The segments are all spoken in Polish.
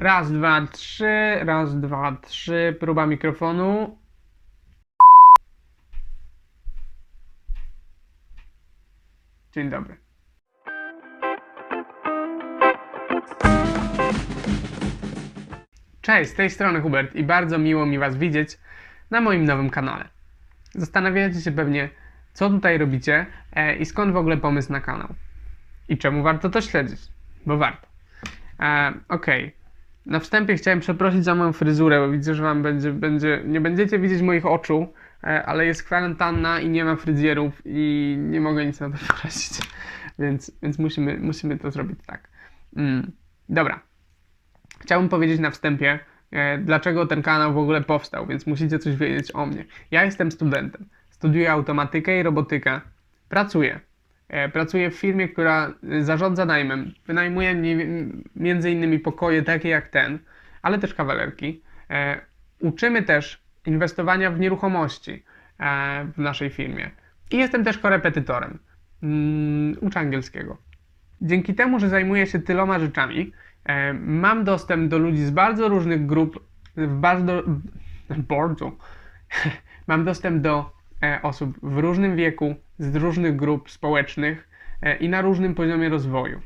Raz, dwa, trzy, raz, dwa, trzy, próba mikrofonu. Dzień dobry. Cześć, z tej strony Hubert i bardzo miło mi Was widzieć na moim nowym kanale. Zastanawiacie się pewnie, co tutaj robicie e, i skąd w ogóle pomysł na kanał. I czemu warto to śledzić? Bo warto. E, Okej. Na wstępie chciałem przeprosić za moją fryzurę, bo widzę, że Wam będzie, będzie nie będziecie widzieć moich oczu, e, ale jest kwarantanna i nie ma fryzjerów i nie mogę nic na to poradzić. Więc, więc musimy, musimy to zrobić tak. Mm. Dobra. Chciałbym powiedzieć na wstępie, e, dlaczego ten kanał w ogóle powstał, więc musicie coś wiedzieć o mnie. Ja jestem studentem. Studiuję automatykę i robotykę. Pracuję. E, Pracuję w firmie, która e, zarządza najmem. Wynajmuję mniej- między innymi pokoje takie jak ten, ale też kawalerki. E, Uczymy też inwestowania w nieruchomości e, w naszej firmie. I jestem też korepetytorem. Mm, Uczę angielskiego. Dzięki temu, że zajmuję się tyloma rzeczami, mam dostęp do ludzi z bardzo różnych grup, w bardzo, bardzo, mam dostęp do osób w różnym wieku, z różnych grup społecznych e, i na różnym poziomie rozwoju.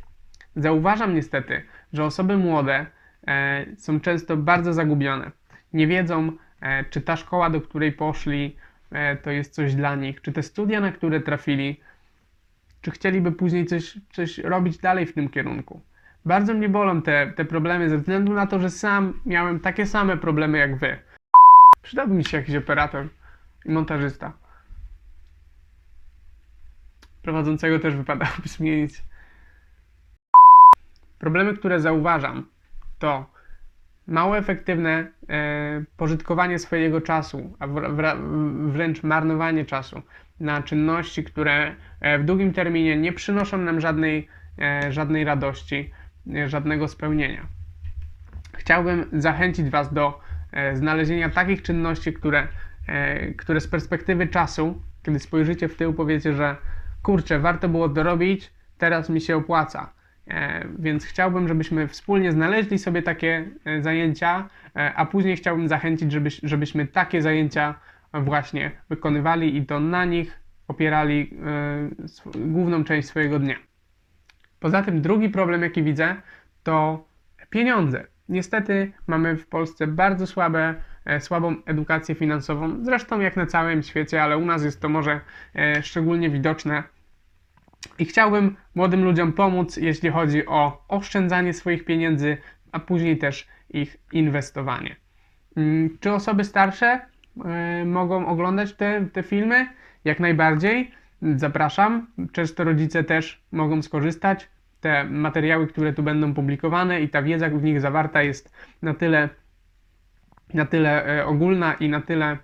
Zauważam niestety, że osoby młode e, są często bardzo zagubione. Nie wiedzą, e, czy ta szkoła, do której poszli, e, to jest coś dla nich, czy te studia, na które trafili, czy chcieliby później coś, coś robić dalej w tym kierunku. Bardzo mnie bolą te, te problemy ze względu na to, że sam miałem takie same problemy jak wy. Przydałby mi się jakiś operator i montażysta. Prowadzącego też wypadałoby zmienić. Problemy, które zauważam, to mało efektywne e, pożytkowanie swojego czasu, a wręcz marnowanie czasu na czynności, które e, w długim terminie nie przynoszą nam żadnej, e, żadnej radości, e, żadnego spełnienia. Chciałbym zachęcić Was do e, znalezienia takich czynności, które, e, które z perspektywy czasu, kiedy spojrzycie w tył, powiecie, że kurczę, warto było to robić, teraz mi się opłaca. E, Więc chciałbym, żebyśmy wspólnie znaleźli sobie takie e, zajęcia, e, a później chciałbym zachęcić, żebyś, żebyśmy takie zajęcia właśnie wykonywali i to na nich opierali główną część swojego dnia. Poza tym drugi problem, jaki widzę, to pieniądze. Niestety mamy w Polsce bardzo słabe, słabą edukację finansową, zresztą jak na całym świecie, ale u nas jest to może szczególnie widoczne. I chciałbym młodym ludziom pomóc, jeśli chodzi o oszczędzanie swoich pieniędzy, a później też ich inwestowanie. Mm, Czy osoby starsze e, mogą oglądać te, te filmy? Jak najbardziej. Zapraszam. Często rodzice też mogą skorzystać. Te materiały, które tu będą publikowane i ta wiedza w nich zawarta jest na tyle, na tyle e, ogólna i na tyle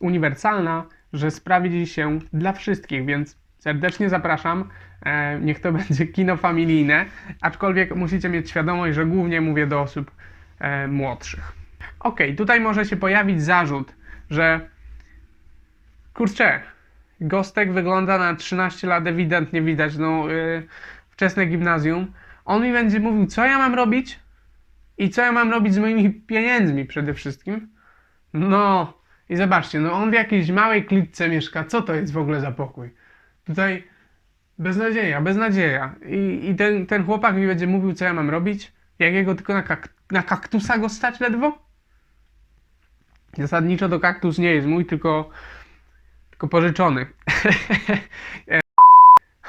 uniwersalna, że sprawdzi się dla wszystkich, więc serdecznie zapraszam. E, Niech to będzie kino familijne, aczkolwiek musicie mieć świadomość, że głównie mówię do osób e, młodszych. Ok, tutaj może się pojawić zarzut, że kurczę, Gostek wygląda na 13 lat, ewidentnie widać, no yy, wczesne gimnazjum. On mi będzie mówił, co ja mam robić i co ja mam robić z moimi pieniędzmi przede wszystkim. No i zobaczcie, no on w jakiejś małej klitce mieszka, co to jest w ogóle za pokój? Tutaj beznadzieja, beznadzieja. I, i ten, ten chłopak mi będzie mówił, co ja mam robić, jak jego tylko na, kak- na kaktusa go stać ledwo? Zasadniczo to kaktus nie jest mój, tylko, tylko pożyczony. E,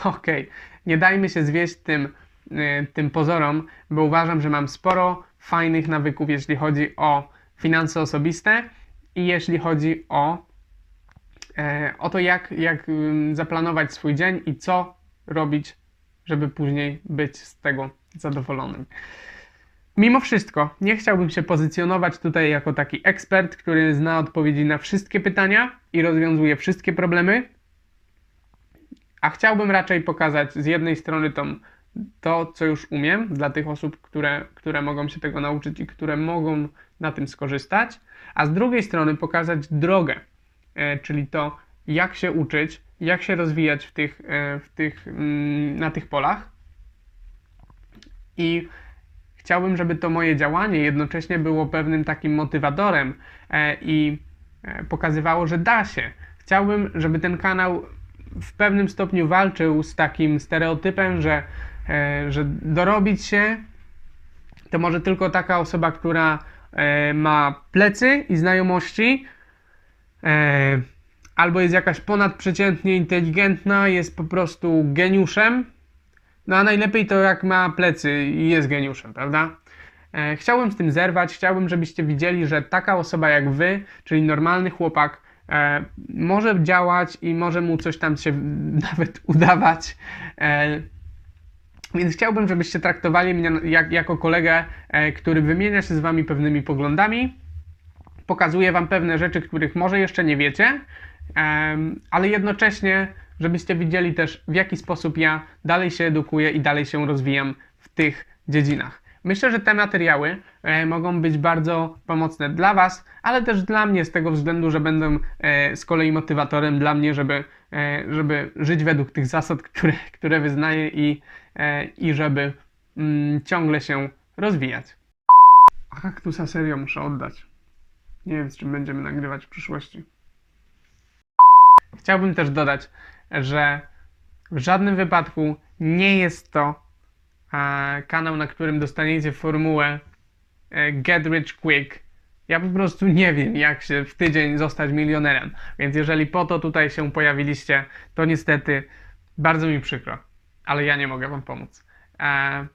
Okej, nie dajmy się zwieść tym, e, tym pozorom, bo uważam, że mam sporo fajnych nawyków, jeśli chodzi o finanse osobiste i jeśli chodzi o, o to, jak, jak zaplanować swój dzień i co robić, żeby później być z tego zadowolonym. Mimo wszystko, nie chciałbym się pozycjonować tutaj jako taki ekspert, który zna odpowiedzi na wszystkie pytania i rozwiązuje wszystkie problemy, a chciałbym raczej pokazać z jednej strony tą, to, co już umiem, dla tych osób, które, które mogą się tego nauczyć i które mogą na tym skorzystać, a z drugiej strony pokazać drogę, e, czyli to, jak się uczyć, jak się rozwijać w tych, e, w tych, mm, na tych polach. I chciałbym, żeby to moje działanie jednocześnie było pewnym takim motywatorem e, i e, pokazywało, że da się. Chciałbym, żeby ten kanał w pewnym stopniu walczył z takim stereotypem, że, e, że dorobić się to może tylko taka osoba, która e, ma plecy i znajomości, e, albo jest jakaś ponadprzeciętnie inteligentna, jest po prostu geniuszem. No a najlepiej to jak ma plecy i jest geniuszem, prawda? E, chciałbym z tym zerwać, chciałbym, żebyście widzieli, że taka osoba jak wy, czyli normalny chłopak, e, może działać i może mu coś tam się nawet udawać. E, więc chciałbym, żebyście traktowali mnie jak, jako kolegę, e, który wymienia się z wami pewnymi poglądami, pokazuje wam pewne rzeczy, których może jeszcze nie wiecie, ale jednocześnie, żebyście widzieli też, w jaki sposób ja dalej się edukuję i dalej się rozwijam w tych dziedzinach. Myślę, że te materiały e, mogą być bardzo pomocne dla Was, ale też dla mnie z tego względu, że będą e, z kolei motywatorem dla mnie, żeby, e, żeby żyć według tych zasad, które, które wyznaję i, i żeby mm, ciągle się rozwijać. A kaktusa serio muszę oddać. Nie wiem, z czym będziemy nagrywać w przyszłości. Chciałbym też dodać, że w żadnym wypadku nie jest to e, kanał, na którym dostaniecie formułę e, Get Rich Quick. Ja po prostu nie wiem, jak się w tydzień zostać milionerem. Więc jeżeli po to tutaj się pojawiliście, to niestety bardzo mi przykro, ale ja nie mogę wam pomóc. E,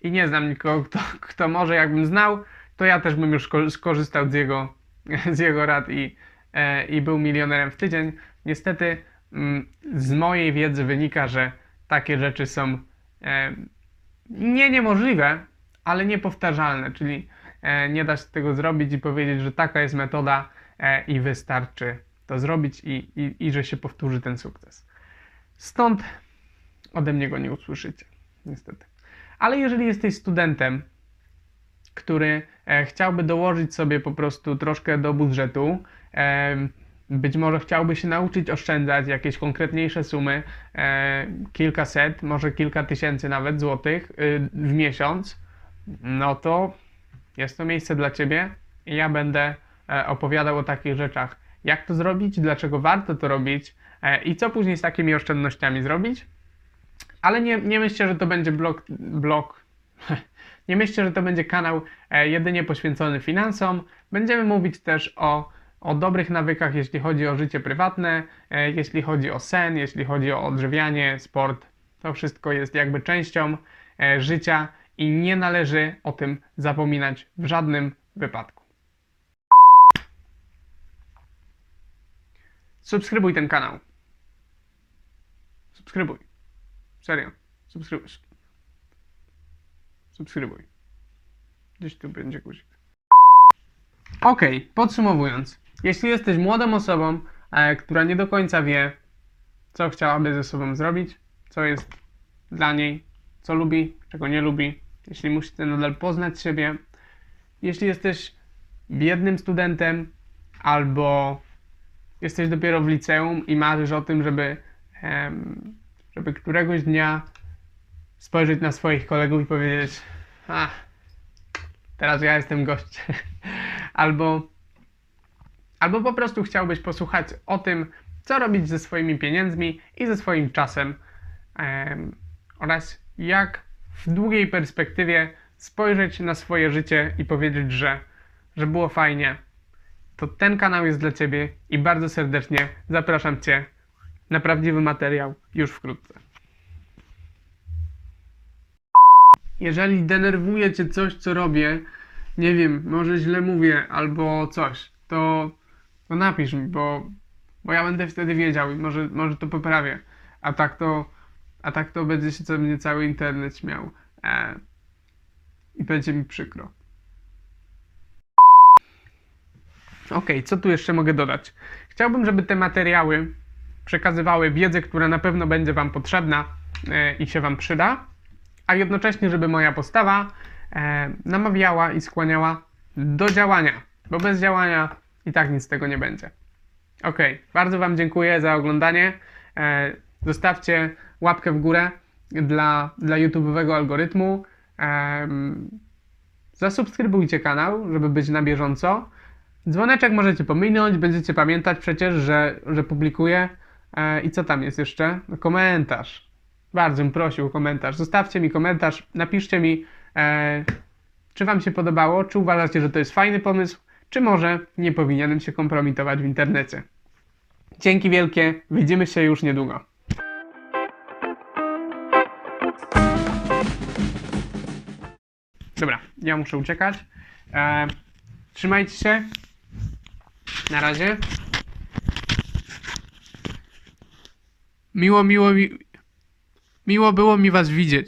I nie znam nikogo, kto, kto może, jakbym znał, to ja też bym już sko- skorzystał z jego, z jego rad i, e, i był milionerem w tydzień. Niestety mm, z mojej wiedzy wynika, że takie rzeczy są e, nie niemożliwe, ale niepowtarzalne, czyli e, nie da się tego zrobić i powiedzieć, że taka jest metoda i wystarczy to zrobić i, i, i że się powtórzy ten sukces. Stąd ode mnie go nie usłyszycie, niestety. Ale jeżeli jesteś studentem, który e, chciałby dołożyć sobie po prostu troszkę do budżetu, e, być może chciałby się nauczyć oszczędzać jakieś konkretniejsze sumy, e, kilkaset, może kilka tysięcy nawet złotych y, w miesiąc, no to jest to miejsce dla Ciebie i ja będę opowiadał o takich rzeczach. Jak to zrobić, dlaczego warto to robić i co później z takimi oszczędnościami zrobić. Ale nie, nie myślę, że to będzie blog, blog. Nie myślę, że to będzie kanał e, jedynie poświęcony finansom. Będziemy mówić też o, o dobrych nawykach, jeśli chodzi o życie prywatne, e, jeśli chodzi o sen, jeśli chodzi o odżywianie, sport. To wszystko jest jakby częścią e, życia i nie należy o tym zapominać w żadnym wypadku. Subskrybuj ten kanał. Subskrybuj. Serio. Subskrybuj. Subskrybuj. Gdzieś tu będzie guzik. Ok, podsumowując. Jeśli jesteś młodą osobą, e, która nie do końca wie, co chciałaby ze sobą zrobić, co jest dla niej, co lubi, czego nie lubi, jeśli musicie nadal poznać siebie, jeśli jesteś biednym studentem albo jesteś dopiero w liceum i marzysz o tym, żeby, żeby któregoś dnia spojrzeć na swoich kolegów i powiedzieć: A, teraz ja jestem gościem. albo, albo po prostu chciałbyś posłuchać o tym, co robić ze swoimi pieniędzmi i ze swoim czasem em, oraz jak w długiej perspektywie spojrzeć na swoje życie i powiedzieć, że, że było fajnie, to ten kanał jest dla Ciebie i bardzo serdecznie zapraszam Cię na prawdziwy materiał już wkrótce. Jeżeli denerwuje Cię coś, co robię, nie wiem, może źle mówię albo coś, to, to napisz mi, bo, bo ja będę wtedy wiedział i może, może to poprawię. A tak to, a tak to będzie się ze mnie cały internet śmiał. E, I będzie mi przykro. Ok, co tu jeszcze mogę dodać? Chciałbym, żeby te materiały przekazywały wiedzę, która na pewno będzie Wam potrzebna e, i się Wam przyda, a jednocześnie, żeby moja postawa e, namawiała i skłaniała do działania, bo bez działania i tak nic z tego nie będzie. Ok, bardzo Wam dziękuję za oglądanie. E, zostawcie łapkę w górę dla, dla YouTube'owego algorytmu. Em, zasubskrybujcie kanał, żeby być na bieżąco. Dzwoneczek możecie pominąć, będziecie pamiętać przecież, że, że publikuję. E, I co tam jest jeszcze? Komentarz. Bardzo bym prosił o komentarz. Zostawcie mi komentarz, napiszcie mi, e, czy Wam się podobało, czy uważacie, że to jest fajny pomysł, czy może nie powinienem się kompromitować w internecie. Dzięki wielkie, widzimy się już niedługo. Dobra, ja muszę uciekać. E, trzymajcie się. Na razie. Miło, miło mi. Miło było mi Was widzieć.